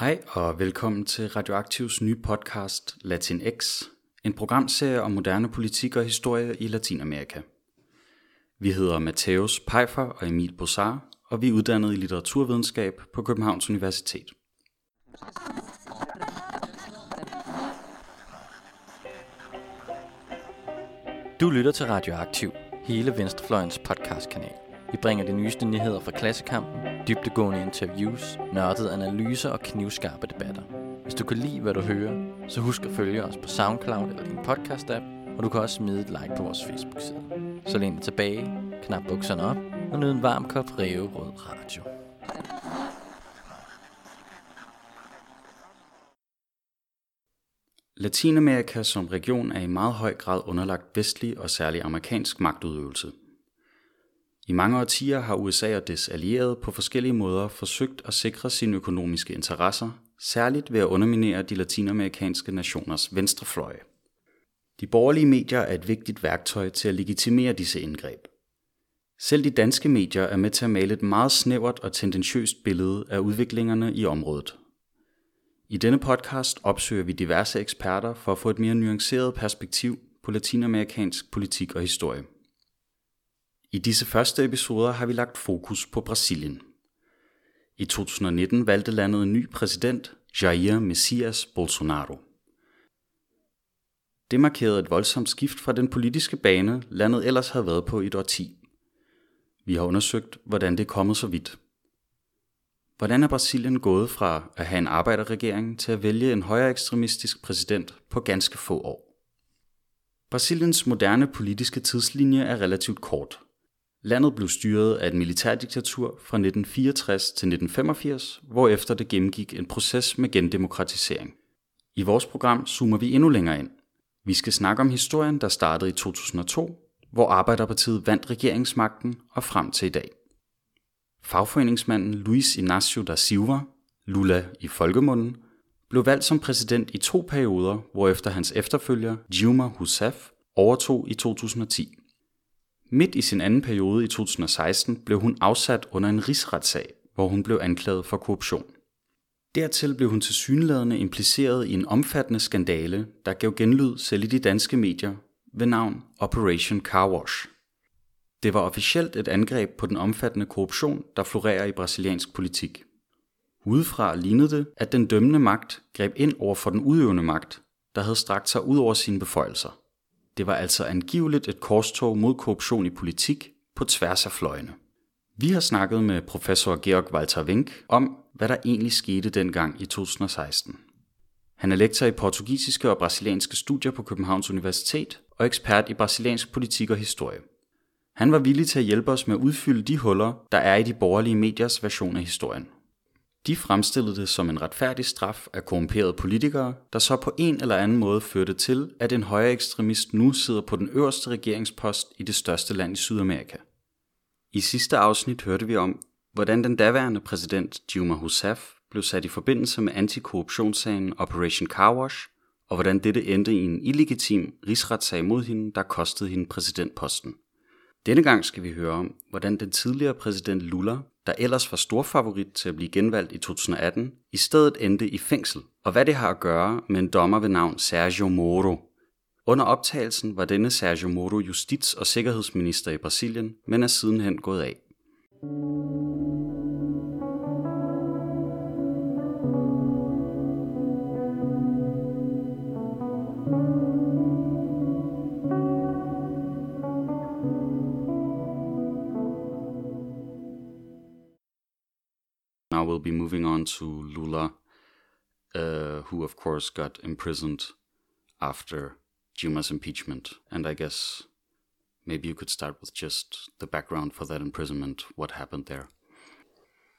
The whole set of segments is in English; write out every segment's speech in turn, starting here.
Hej og velkommen til Radioaktivs nye podcast Latin X, en programserie om moderne politik og historie i Latinamerika. Vi hedder Mateus Peifer og Emil Bossar, og vi er uddannet i litteraturvidenskab på Københavns Universitet. Du lytter til Radioaktiv, hele Venstrefløjens podcastkanal. Vi bringer de nyeste nyheder fra klassekampen, dybtegående interviews, nørdede analyser og knivskarpe debatter. Hvis du kan lide, hvad du hører, så husk at følge os på SoundCloud eller din podcast-app, og du kan også smide et like på vores Facebook-side. Så læn dig tilbage, knap bukserne op og nyd en varm kop Rød Radio. Latinamerika som region er i meget høj grad underlagt vestlig og særlig amerikansk magtudøvelse. I mange årtier har USA og dets allierede på forskellige måder forsøgt at sikre sine økonomiske interesser, særligt ved at underminere de latinamerikanske nationers venstrefløje. De borgerlige medier er et vigtigt værktøj til at legitimere disse indgreb. Selv de danske medier er med til at male et meget snævert og tendentiøst billede af udviklingerne i området. I denne podcast opsøger vi diverse eksperter for at få et mere nuanceret perspektiv på latinamerikansk politik og historie. I disse første episoder har vi lagt fokus på Brasilien. I 2019 valgte landet en ny præsident, Jair Messias Bolsonaro. Det markerede et voldsomt skift fra den politiske bane, landet ellers havde været på i et årti. Vi har undersøgt, hvordan det er kommet så vidt. Hvordan er Brasilien gået fra at have en arbejderregering til at vælge en højere ekstremistisk præsident på ganske få år? Brasiliens moderne politiske tidslinje er relativt kort – Landet blev styret af et militærdiktatur fra 1964 til 1985, hvorefter det gennemgik en proces med gendemokratisering. I vores program zoomer vi endnu længere ind. Vi skal snakke om historien, der startede i 2002, hvor Arbejderpartiet vandt regeringsmagten og frem til i dag. Fagforeningsmanden Luis Inácio da Silva, Lula i folkemunden, blev valgt som præsident i to perioder, hvorefter hans efterfølger Dilma Rousseff overtog i 2010. Midt i sin anden periode i 2016 blev hun afsat under en rigsretssag, hvor hun blev anklaget for korruption. Dertil blev hun tilsyneladende impliceret i en omfattende skandale, der gav genlyd selv i de danske medier ved navn Operation Car Wash. Det var officielt et angreb på den omfattende korruption, der florerer i brasiliansk politik. Udefra lignede det, at den dømmende magt greb ind over for den udøvende magt, der havde strakt sig ud over sine beføjelser. Det var altså angiveligt et korstog mod korruption i politik på tværs af fløjene. Vi har snakket med professor Georg Walter Wink om, hvad der egentlig skete dengang i 2016. Han er lektor i portugisiske og brasilianske studier på Københavns Universitet og ekspert i brasiliansk politik og historie. Han var villig til at hjælpe os med at udfylde de huller, der er i de borgerlige mediers version af historien. De fremstillede det som en retfærdig straf af korrumperede politikere, der så på en eller anden måde førte til, at en højere ekstremist nu sidder på den øverste regeringspost i det største land i Sydamerika. I sidste afsnit hørte vi om, hvordan den daværende præsident Dilma Rousseff blev sat i forbindelse med antikorruptionssagen Operation Car Wash, og hvordan dette endte i en illegitim rigsretssag mod hende, der kostede hende præsidentposten. Denne gang skal vi høre om, hvordan den tidligere præsident Lula der ellers var stor favorit til at blive genvalgt i 2018, i stedet endte i fængsel, og hvad det har at gøre med en dommer ved navn Sergio Moro. Under optagelsen var denne Sergio Moro justits- og sikkerhedsminister i Brasilien, men er sidenhen gået af. We'll be moving on to Lula, uh, who of course got imprisoned after Dilma's impeachment. And I guess maybe you could start with just the background for that imprisonment, what happened there.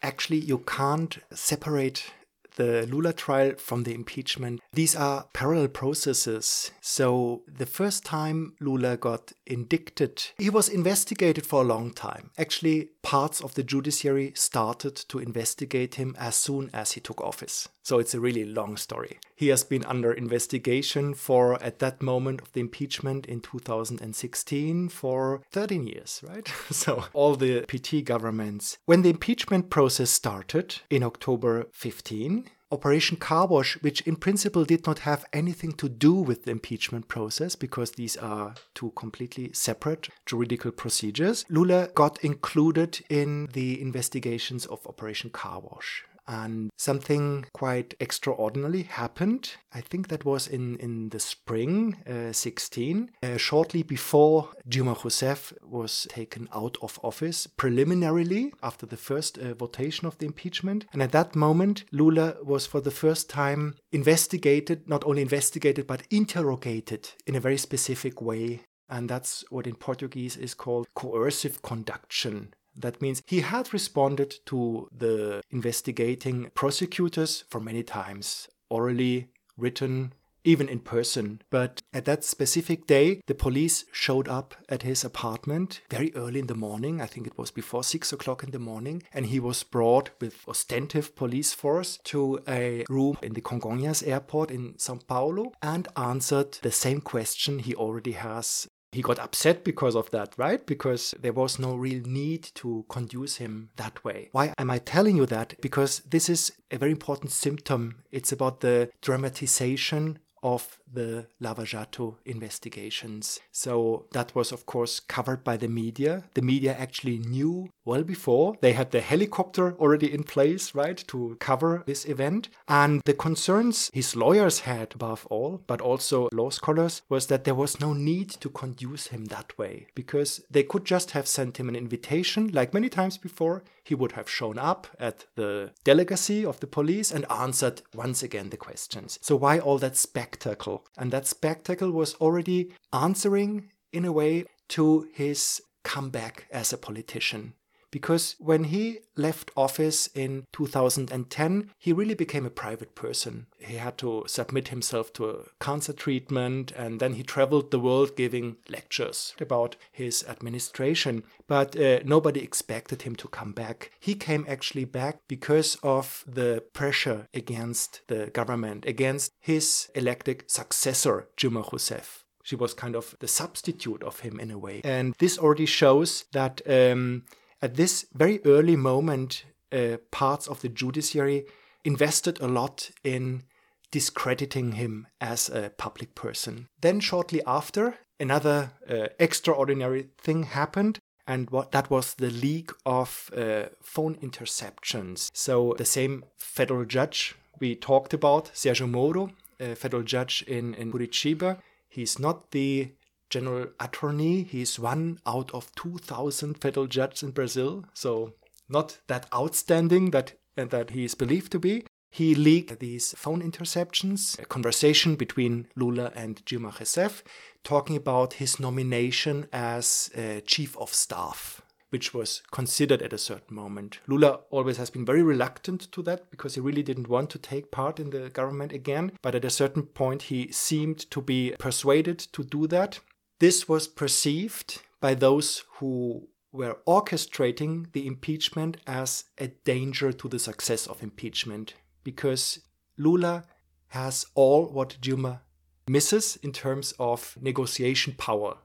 Actually, you can't separate the Lula trial from the impeachment. These are parallel processes. So, the first time Lula got indicted, he was investigated for a long time. Actually, parts of the judiciary started to investigate him as soon as he took office. So, it's a really long story. He has been under investigation for, at that moment of the impeachment in 2016, for 13 years, right? so, all the PT governments. When the impeachment process started in October 15, Operation Car Wash, which in principle did not have anything to do with the impeachment process because these are two completely separate juridical procedures, Lula got included in the investigations of Operation Car Wash and something quite extraordinary happened. I think that was in, in the spring uh, 16, uh, shortly before Dilma Rousseff was taken out of office, preliminarily after the first uh, votation of the impeachment. And at that moment, Lula was for the first time investigated, not only investigated, but interrogated in a very specific way and that's what in Portuguese is called coercive conduction. That means he had responded to the investigating prosecutors for many times, orally, written, even in person. But at that specific day, the police showed up at his apartment very early in the morning. I think it was before six o'clock in the morning. And he was brought with ostensive police force to a room in the Congonhas airport in Sao Paulo and answered the same question he already has he got upset because of that, right? Because there was no real need to conduce him that way. Why am I telling you that? Because this is a very important symptom. It's about the dramatization of the Lava Jato investigations. So that was, of course, covered by the media. The media actually knew well before. They had the helicopter already in place, right, to cover this event. And the concerns his lawyers had, above all, but also law scholars, was that there was no need to conduce him that way because they could just have sent him an invitation, like many times before. He would have shown up at the delegacy of the police and answered once again the questions. So, why all that spectacle? And that spectacle was already answering, in a way, to his comeback as a politician because when he left office in 2010, he really became a private person. He had to submit himself to a cancer treatment, and then he traveled the world giving lectures about his administration. But uh, nobody expected him to come back. He came actually back because of the pressure against the government, against his elected successor, Dilma Rousseff. She was kind of the substitute of him in a way. And this already shows that um, at this very early moment, uh, parts of the judiciary invested a lot in discrediting him as a public person. Then, shortly after, another uh, extraordinary thing happened. And what that was the leak of uh, phone interceptions. So the same federal judge we talked about, Sergio Moro, a federal judge in, in Curitiba, he's not the general attorney. He's one out of 2,000 federal judges in Brazil, so not that outstanding that that he is believed to be. He leaked these phone interceptions, a conversation between Lula and Dilma Rousseff, talking about his nomination as uh, chief of staff, which was considered at a certain moment. Lula always has been very reluctant to that because he really didn't want to take part in the government again. But at a certain point, he seemed to be persuaded to do that. This was perceived by those who were orchestrating the impeachment as a danger to the success of impeachment because Lula has all what Dilma misses in terms of negotiation power.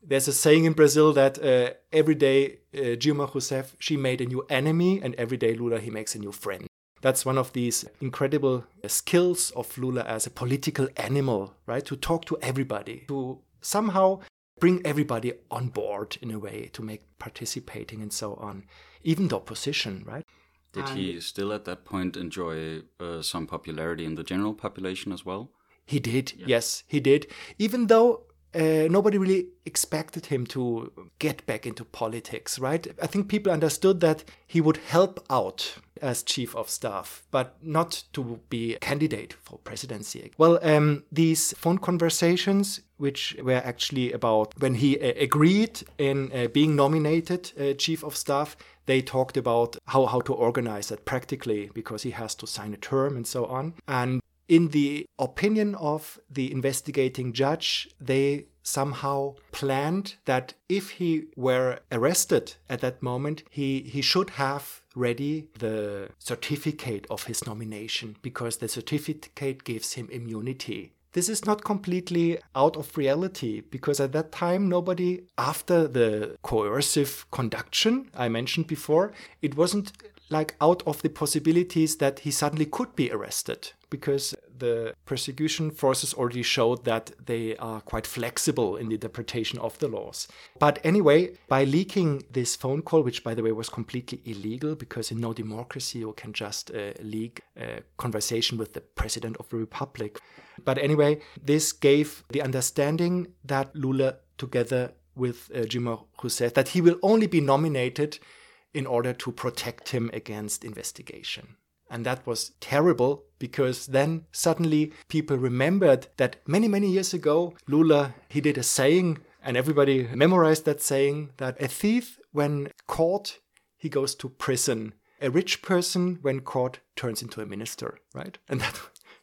There's a saying in Brazil that uh, every day uh, Dilma Rousseff she made a new enemy, and every day Lula he makes a new friend. That's one of these incredible skills of Lula as a political animal, right? To talk to everybody, to somehow bring everybody on board in a way to make participating and so on, even the opposition, right? Did and he still at that point enjoy uh, some popularity in the general population as well? He did, yeah. yes, he did. Even though uh, nobody really expected him to get back into politics, right? I think people understood that he would help out as chief of staff, but not to be a candidate for presidency. Well, um, these phone conversations, which were actually about when he uh, agreed in uh, being nominated uh, chief of staff, they talked about how, how to organize that practically because he has to sign a term and so on. And in the opinion of the investigating judge, they somehow planned that if he were arrested at that moment, he, he should have ready the certificate of his nomination because the certificate gives him immunity. This is not completely out of reality because at that time, nobody, after the coercive conduction I mentioned before, it wasn't like out of the possibilities that he suddenly could be arrested because the persecution forces already showed that they are quite flexible in the interpretation of the laws. But anyway, by leaking this phone call, which by the way was completely illegal because in no democracy you can just uh, leak a conversation with the president of the republic. But anyway, this gave the understanding that Lula, together with uh, Rousseff, that he will only be nominated in order to protect him against investigation. And that was terrible because then suddenly people remembered that many, many years ago, Lula, he did a saying, and everybody memorized that saying that a thief, when caught, he goes to prison. A rich person, when caught, turns into a minister, right? And that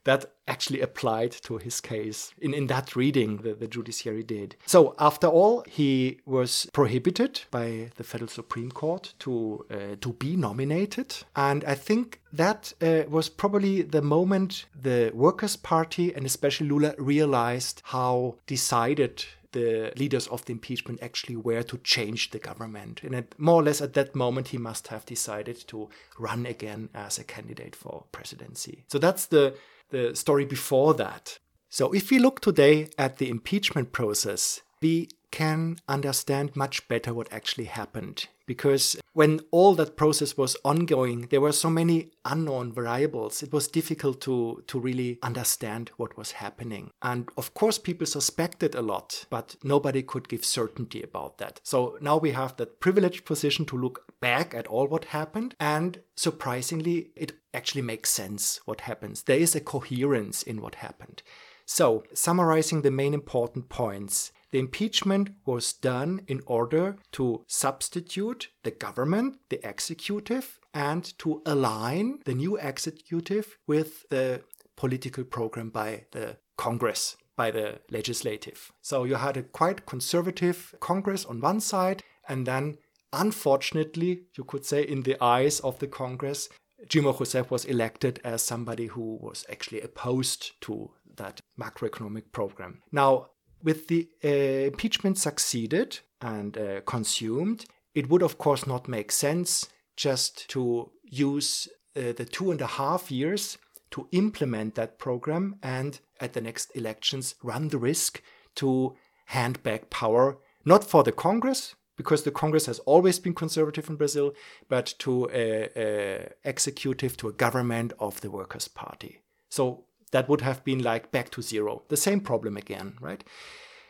that actually applied to his case in, in that reading the, the judiciary did. So, after all, he was prohibited by the Federal Supreme Court to, uh, to be nominated. And I think that uh, was probably the moment the Workers' Party and especially Lula realized how decided the leaders of the impeachment actually were to change the government. And at, more or less at that moment, he must have decided to run again as a candidate for presidency. So that's the the story before that. So, if we look today at the impeachment process, we can understand much better what actually happened. Because when all that process was ongoing, there were so many unknown variables. It was difficult to, to really understand what was happening. And of course, people suspected a lot, but nobody could give certainty about that. So now we have that privileged position to look back at all what happened. And surprisingly, it actually makes sense what happens. There is a coherence in what happened. So, summarizing the main important points, the impeachment was done in order to substitute the government, the executive, and to align the new executive with the political program by the Congress, by the legislative. So you had a quite conservative Congress on one side, and then, unfortunately, you could say, in the eyes of the Congress, Dilma Rousseff was elected as somebody who was actually opposed to that macroeconomic program. Now, with the uh, impeachment succeeded and uh, consumed, it would of course not make sense just to use uh, the two and a half years to implement that program and at the next elections run the risk to hand back power, not for the Congress, because the Congress has always been conservative in Brazil, but to a, a executive, to a government of the Workers' Party. So that would have been like back to zero. The same problem again, right?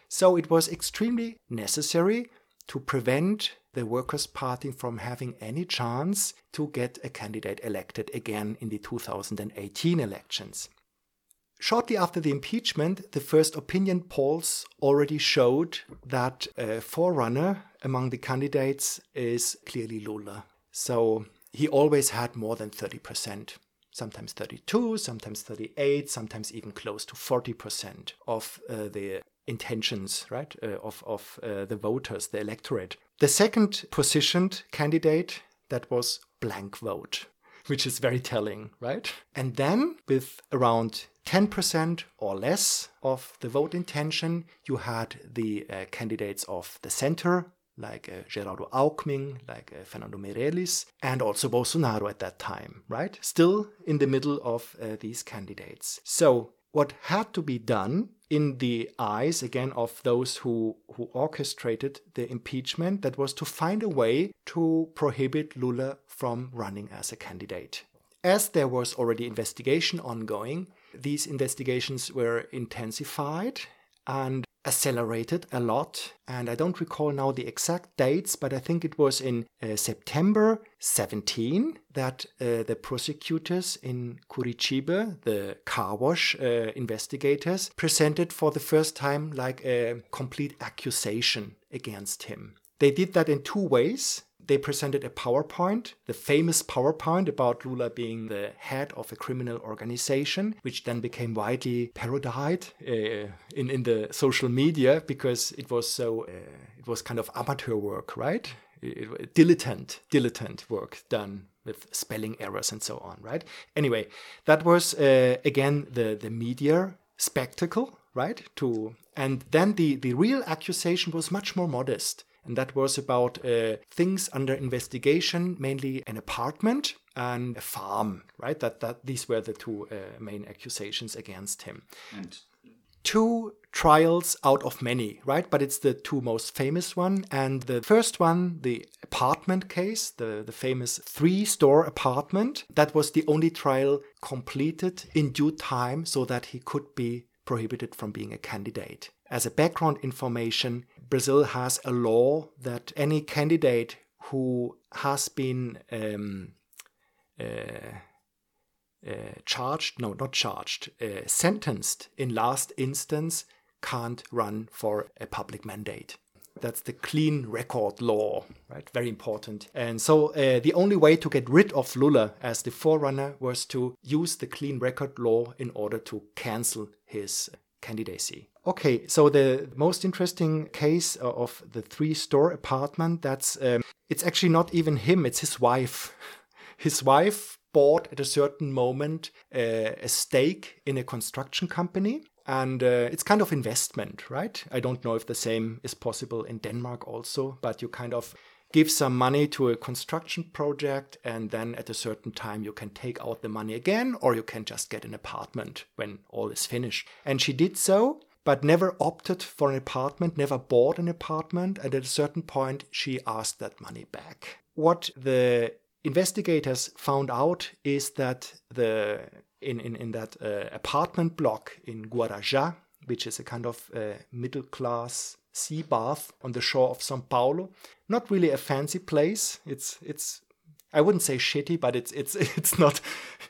So it was extremely necessary to prevent the Workers' Party from having any chance to get a candidate elected again in the 2018 elections. Shortly after the impeachment, the first opinion polls already showed that a forerunner among the candidates is clearly Lula. So he always had more than 30% sometimes 32, sometimes 38, sometimes even close to 40% of uh, the intentions, right, uh, of, of uh, the voters, the electorate. The second positioned candidate, that was blank vote, which is very telling, right? And then with around 10% or less of the vote intention, you had the uh, candidates of the center, like uh, Geraldo Alckmin, like uh, Fernando Meirelles, and also Bolsonaro at that time, right? Still in the middle of uh, these candidates. So, what had to be done in the eyes again of those who, who orchestrated the impeachment that was to find a way to prohibit Lula from running as a candidate. As there was already investigation ongoing, these investigations were intensified and accelerated a lot. And I don't recall now the exact dates, but I think it was in uh, September 17 that uh, the prosecutors in Curitiba, the car wash uh, investigators, presented for the first time like a complete accusation against him. They did that in two ways they presented a PowerPoint, the famous PowerPoint about Lula being the head of a criminal organization, which then became widely parodied uh, in, in the social media because it was so, uh, it was kind of amateur work, right? It, it, work done with spelling errors and so on, right? Anyway, that was uh, again the, the media spectacle, right? To and then the, the real accusation was much more modest and that was about uh, things under investigation, mainly an apartment and a farm, right? That, that these were the two uh, main accusations against him. And two trials out of many, right? But it's the two most famous one. And the first one, the apartment case, the, the famous three store apartment, that was the only trial completed in due time so that he could be prohibited from being a candidate. As a background information, Brazil has a law that any candidate who has been um, uh, uh, charged, no, not charged, uh, sentenced in last instance can't run for a public mandate. That's the clean record law, right? Very important. And so uh, the only way to get rid of Lula as the forerunner was to use the clean record law in order to cancel his candidacy. Okay, so the most interesting case of the three store apartment, that's um, it's actually not even him, it's his wife. His wife bought at a certain moment uh, a stake in a construction company and uh, it's kind of investment right i don't know if the same is possible in denmark also but you kind of give some money to a construction project and then at a certain time you can take out the money again or you can just get an apartment when all is finished. And she did so but never opted for an apartment never bought an apartment and at a certain point she asked that money back. What the investigators found out is that the in, in, in that uh, apartment block in Guarujá, which is a kind of uh, middle class sea bath on the shore of Sao Paulo. Not really a fancy place. It's it's I wouldn't say shitty, but it's it's it's not.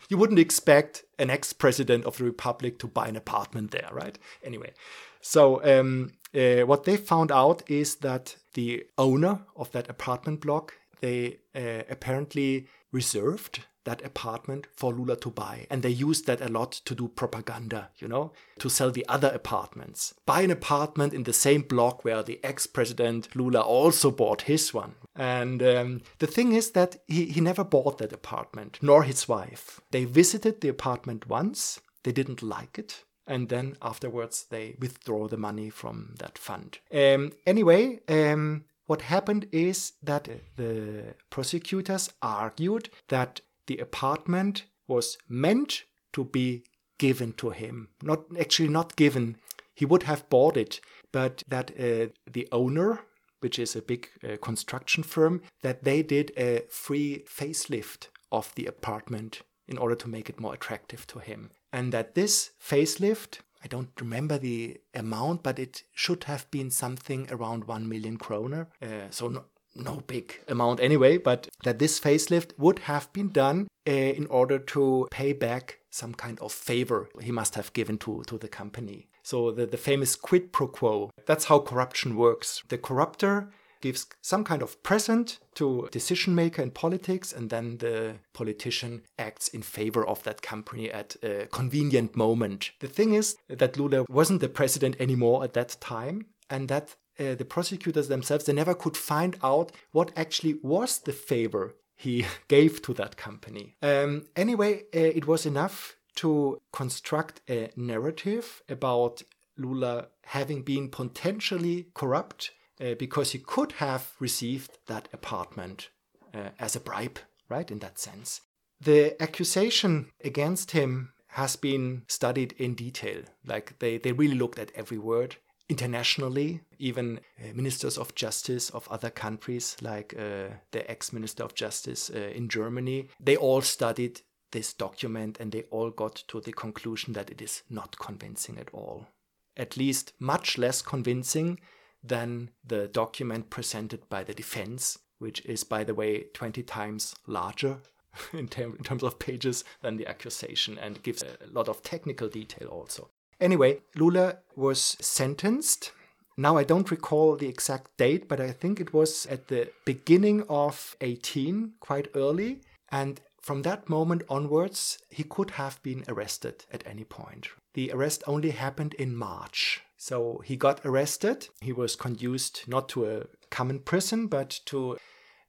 You wouldn't expect an ex-president of the republic to buy an apartment there, right? Anyway, so um, uh, what they found out is that the owner of that apartment block they uh, apparently reserved that apartment for Lula to buy. And they used that a lot to do propaganda, you know, to sell the other apartments. Buy an apartment in the same block where the ex president Lula also bought his one. And um, the thing is that he, he never bought that apartment, nor his wife. They visited the apartment once, they didn't like it. And then afterwards, they withdraw the money from that fund. Um, anyway, um, what happened is that the prosecutors argued that the apartment was meant to be given to him. Not actually not given. He would have bought it, but that uh, the owner, which is a big uh, construction firm, that they did a free facelift of the apartment in order to make it more attractive to him. And that this facelift I don't remember the amount, but it should have been something around 1 million kroner. Uh, so no big amount anyway, but that this facelift would have been done uh, in order to pay back some kind of favor he must have given to, to the company. So the, the famous quid pro quo, that's how corruption works. The corrupter gives some kind of present to decision maker in politics, and then the politician acts in favor of that company at a convenient moment. The thing is that Lula wasn't the president anymore at that time, and that uh, the prosecutors themselves they never could find out what actually was the favor he gave to that company. Um, anyway, uh, it was enough to construct a narrative about Lula having been potentially corrupt uh, because he could have received that apartment uh, as a bribe, right? In that sense. The accusation against him has been studied in detail. Like they, they really looked at every word internationally. Even uh, ministers of justice of other countries, like uh, the ex minister of justice uh, in Germany, they all studied this document and they all got to the conclusion that it is not convincing at all. At least much less convincing than the document presented by the defense, which is, by the way, 20 times larger in, ter- in, terms of pages than the accusation and gives a lot of technical detail also. Anyway, Lula was sentenced. Now, I don't recall the exact date, but I think it was at the beginning of 18, quite early. And from that moment onwards, he could have been arrested at any point. The arrest only happened in March. So he got arrested. He was conducted not to a common prison, but to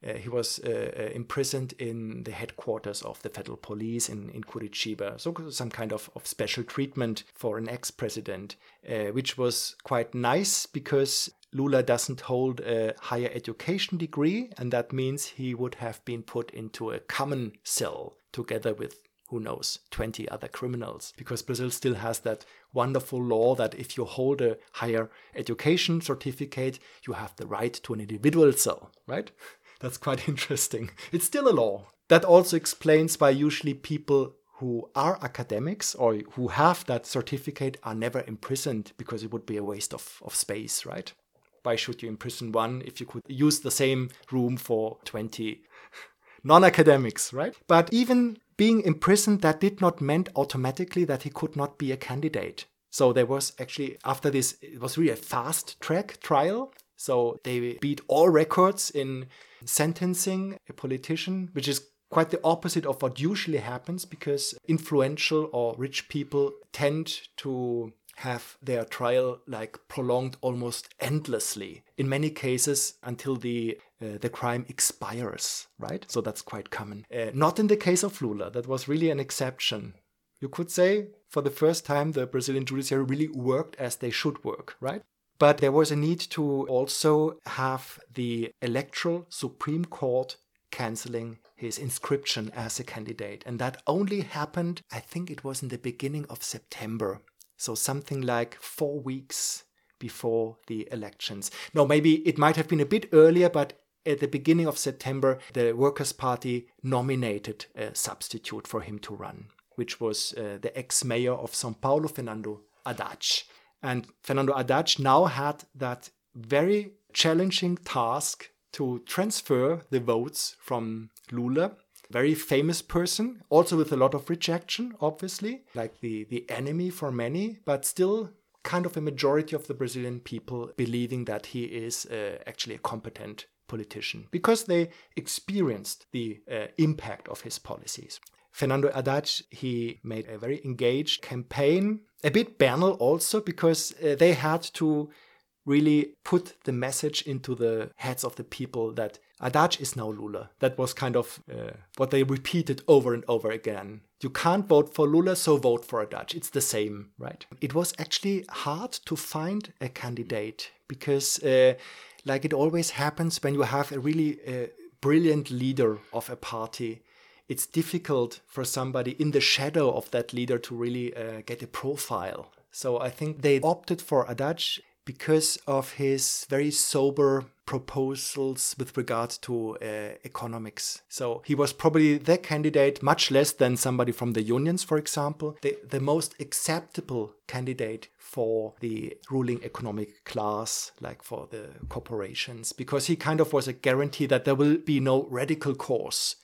uh, he was uh, uh, imprisoned in the headquarters of the federal police in, in Curitiba. So, some kind of, of special treatment for an ex president, uh, which was quite nice because Lula doesn't hold a higher education degree, and that means he would have been put into a common cell together with who knows, 20 other criminals. Because Brazil still has that wonderful law that if you hold a higher education certificate, you have the right to an individual cell, right? That's quite interesting. It's still a law. That also explains why usually people who are academics or who have that certificate are never imprisoned because it would be a waste of, of space, right? Why should you imprison one if you could use the same room for 20 non academics, right? But even being imprisoned, that did not mean automatically that he could not be a candidate. So there was actually, after this, it was really a fast track trial. So they beat all records in sentencing a politician, which is quite the opposite of what usually happens because influential or rich people tend to have their trial like prolonged almost endlessly in many cases until the uh, the crime expires right? So that's quite common. Uh, not in the case of lula. That was really an exception. You could say for the first time the brazilian judiciary really worked as they should work right but there was a need to also have the electoral supreme court canceling his inscription as a candidate. And that only happened, I think it was in the beginning of September. So something like four weeks before the elections. No, maybe it might have been a bit earlier, but at the beginning of September, the Workers' Party nominated a substitute for him to run, which was uh, the ex mayor of Sao Paulo, Fernando Haddad. And Fernando Haddad now had that very challenging task to transfer the votes from Lula very famous person, also with a lot of rejection, obviously, like the, the enemy for many, but still kind of a majority of the Brazilian people believing that he is uh, actually a competent politician because they experienced the uh, impact of his policies. Fernando Haddad, he made a very engaged campaign, a bit banal also because uh, they had to really put the message into the heads of the people that Haddad is now Lula. That was kind of uh, what they repeated over and over again. You can't vote for Lula, so vote for Haddad. It's the same, right? It was actually hard to find a candidate because, uh, like it always happens when you have a really uh, brilliant leader of a party, it's difficult for somebody in the shadow of that leader to really uh, get a profile. So I think they opted for Haddad because of his very sober proposals with regard to uh, economics. So he was probably the candidate, much less than somebody from the unions, for example, the, the most acceptable candidate for the ruling economic class, like for the corporations, because he kind of was a guarantee that there will be no radical course.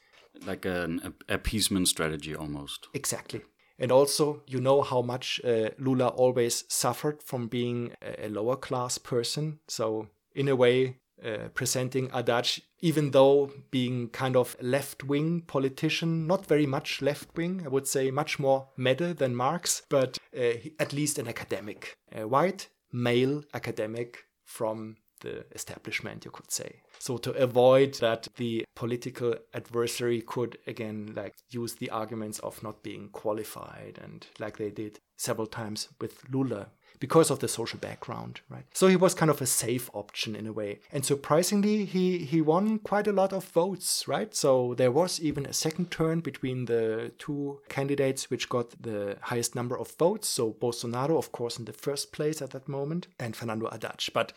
Like an appeasement strategy almost. Exactly. And also, you know how much uh, Lula always suffered from being a lower class person. So, in a way, uh, presenting Haddad, even though being kind of left wing politician, not very much left wing, I would say much more meta than Marx, but uh, at least an academic, a white male academic from the establishment, you could say. So to avoid that the political adversary could again like use the arguments of not being qualified and like they did several times with Lula because of the social background, right? So he was kind of a safe option in a way. And surprisingly, he he won quite a lot of votes, right? So there was even a second turn between the two candidates which got the highest number of votes. So Bolsonaro, of course, in the first place at that moment, and Fernando Haddad. But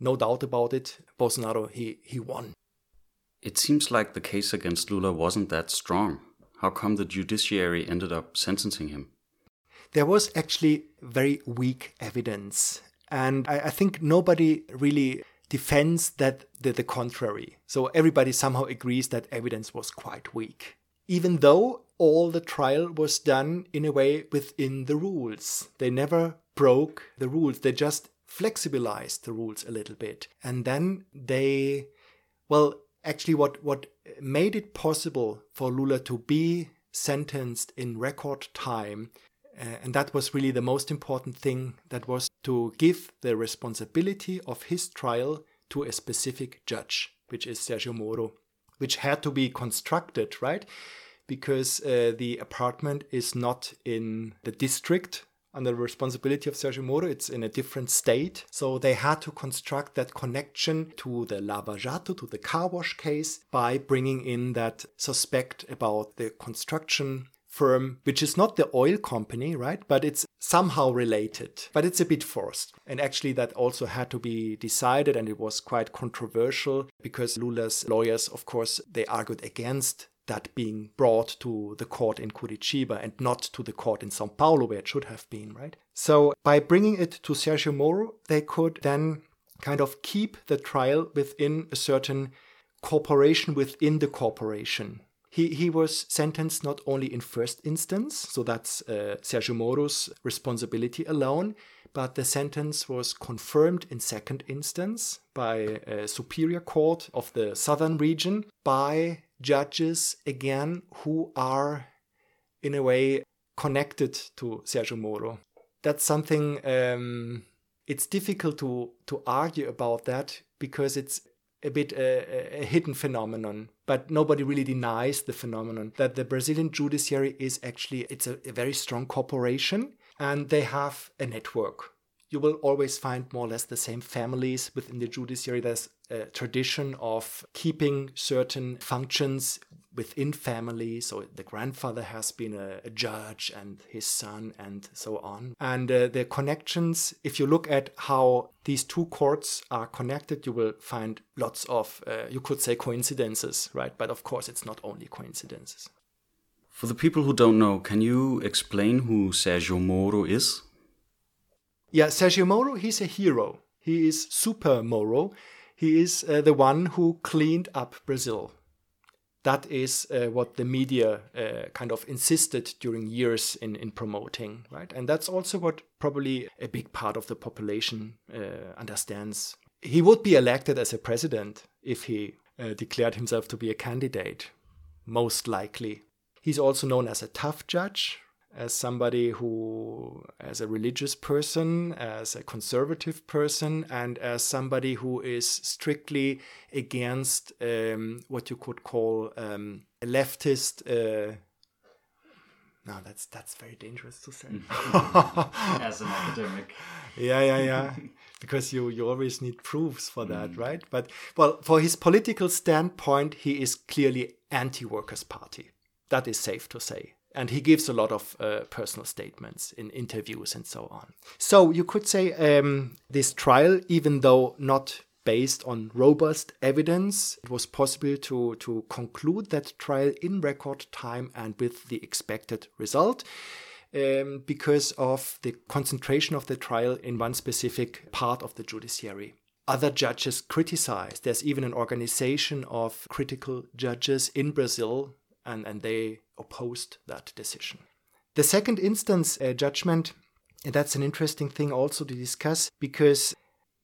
no doubt about it, Bolsonaro, he, he won. It seems like the case against Lula wasn't that strong. How come the judiciary ended up sentencing him? There was actually very weak evidence. And I, I think nobody really defends that the, the contrary. So everybody somehow agrees that evidence was quite weak. Even though all the trial was done in a way within the rules. They never broke the rules. They just flexibilized the rules a little bit. And then they, well, actually, what, what made it possible for Lula to be sentenced in record time, uh, and that was really the most important thing, that was to give the responsibility of his trial to a specific judge, which is Sergio Moro, which had to be constructed, right? Because uh, the apartment is not in the district under the responsibility of Sergio Moro. It's in a different state. So they had to construct that connection to the Lava Jato, to the car wash case, by bringing in that suspect about the construction firm, which is not the oil company, right? But it's somehow related, but it's a bit forced. And actually, that also had to be decided, and it was quite controversial because Lula's lawyers, of course, they argued against that being brought to the court in Curitiba and not to the court in Sao Paulo, where it should have been, right? So by bringing it to Sergio Moro, they could then kind of keep the trial within a certain corporation within the corporation. He, he was sentenced not only in first instance, so that's uh, Sergio Moro's responsibility alone, but the sentence was confirmed in second instance by a superior court of the southern region by judges again who are in a way connected to Sergio Moro. That's something um, it's difficult to to argue about that because it's a bit a, a, hidden phenomenon but nobody really denies the phenomenon that the brazilian judiciary is actually it's a, a very strong corporation and they have a network you will always find more or less the same families within the judiciary. There's a tradition of keeping certain functions within family. So the grandfather has been a, a judge and his son and so on. And uh, the connections, if you look at how these two courts are connected, you will find lots of, uh, you could say coincidences, right? But of course, it's not only coincidences. For the people who don't know, can you explain who Sergio Moro is? Yeah, Sergio Moro, he's a hero. He is Super Moro. He is uh, the one who cleaned up Brazil. That is uh, what the media uh, kind of insisted during years in, in promoting, right? And that's also what probably a big part of the population uh, understands. He would be elected as a president if he uh, declared himself to be a candidate, most likely. He's also known as a tough judge, as somebody who, as a religious person, as a conservative person, and as somebody who is strictly against um, what you could call um, a leftist. Uh, no, that's that's very dangerous to say. as an academic. Yeah, yeah, yeah. because you you always need proofs for that, mm. right? But well, for his political standpoint, he is clearly anti-workers' party. That is safe to say and he gives a lot of uh, personal statements in interviews and so on. So you could say um, this trial, even though not based on robust evidence, it was possible to, to conclude that trial in record time and with the expected result. Um, because of the concentration of the trial in one specific part of the judiciary. Other judges criticized. There's even an organization of critical judges in Brazil, and, and they opposed that decision. The second instance uh, judgment, that's an interesting thing also to discuss because,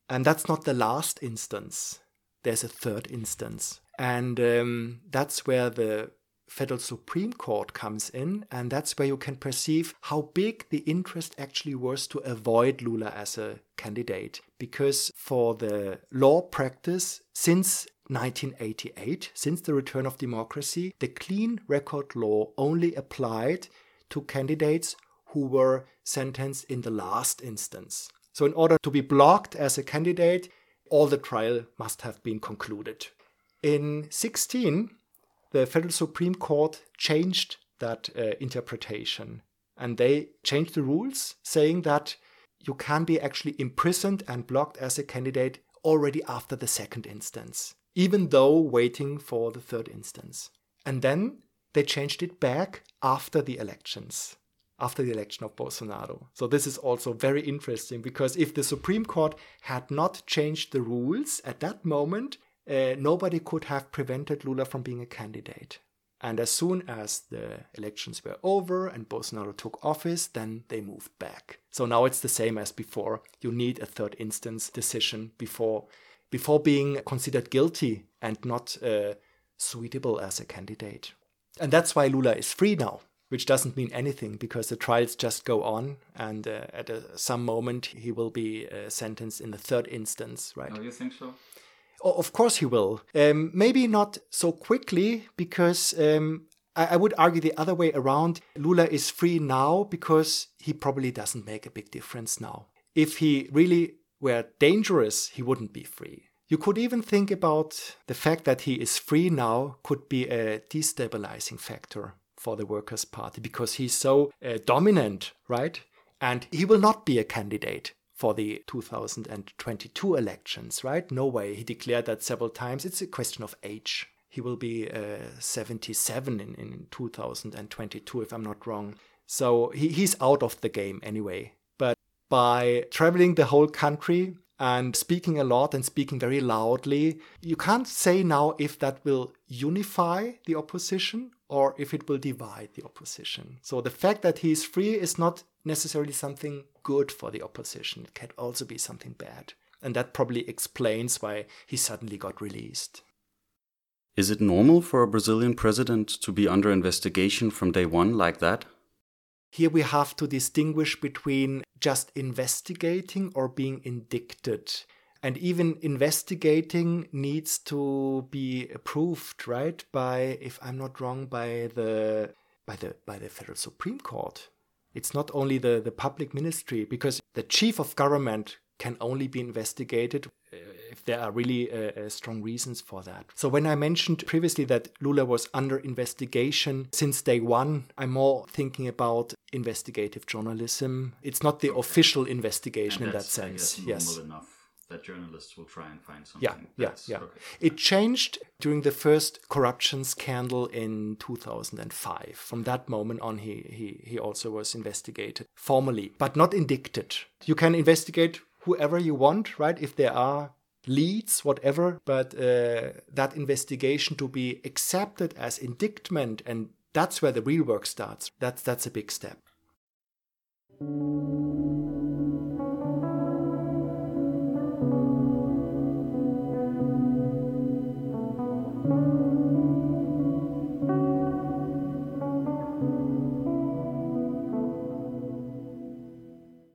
and that's not the last instance, there's a third instance. And um, that's where the Federal Supreme Court comes in, and that's where you can perceive how big the interest actually was to avoid Lula as a candidate. Because for the law practice, since 1988, since the return of democracy, the clean record law only applied to candidates who were sentenced in the last instance. So, in order to be blocked as a candidate, all the trial must have been concluded. In 16, the Federal Supreme Court changed that uh, interpretation and they changed the rules saying that you can be actually imprisoned and blocked as a candidate already after the second instance even though waiting for the third instance. And then they changed it back after the elections, after the election of Bolsonaro. So this is also very interesting because if the Supreme Court had not changed the rules at that moment, uh, nobody could have prevented Lula from being a candidate. And as soon as the elections were over and Bolsonaro took office, then they moved back. So now it's the same as before. You need a third instance decision before before being considered guilty and not uh, suitable as a candidate. And that's why Lula is free now, which doesn't mean anything because the trials just go on, and uh, at a, some moment he will be uh, sentenced in the third instance, right? Oh, you think so? Oh, of course he will. Um, maybe not so quickly because um, I, I would argue the other way around. Lula is free now because he probably doesn't make a big difference now. If he really were dangerous, he wouldn't be free. You could even think about the fact that he is free now could be a destabilizing factor for the Workers' Party because he's so uh, dominant, right? And he will not be a candidate for the 2022 elections, right? No way. He declared that several times. It's a question of age. He will be uh, 77 in, in 2022, if I'm not wrong. So he, he's out of the game anyway. By traveling the whole country and speaking a lot and speaking very loudly, you can't say now if that will unify the opposition or if it will divide the opposition. So the fact that he is free is not necessarily something good for the opposition. It can also be something bad. And that probably explains why he suddenly got released. Is it normal for a Brazilian president to be under investigation from day one like that? Here we have to distinguish between just investigating or being indicted. And even investigating needs to be approved, right? By, if I'm not wrong, by the by the by the Federal Supreme Court. It's not only the, the public ministry, because the chief of government can only be investigated if there are really uh, uh, strong reasons for that. So, when I mentioned previously that Lula was under investigation since day one, I'm more thinking about investigative journalism. It's not the official investigation in that sense. yes. Enough that journalists will try and find something. Yeah, yeah, yeah. Okay. It changed during the first corruption scandal in 2005. From that moment on, he, he, he also was investigated formally, but not indicted. You can investigate whoever you want, right? If there are leads, whatever, but uh, that investigation to be accepted as indictment, and that's where the real work starts. That's that's a big step.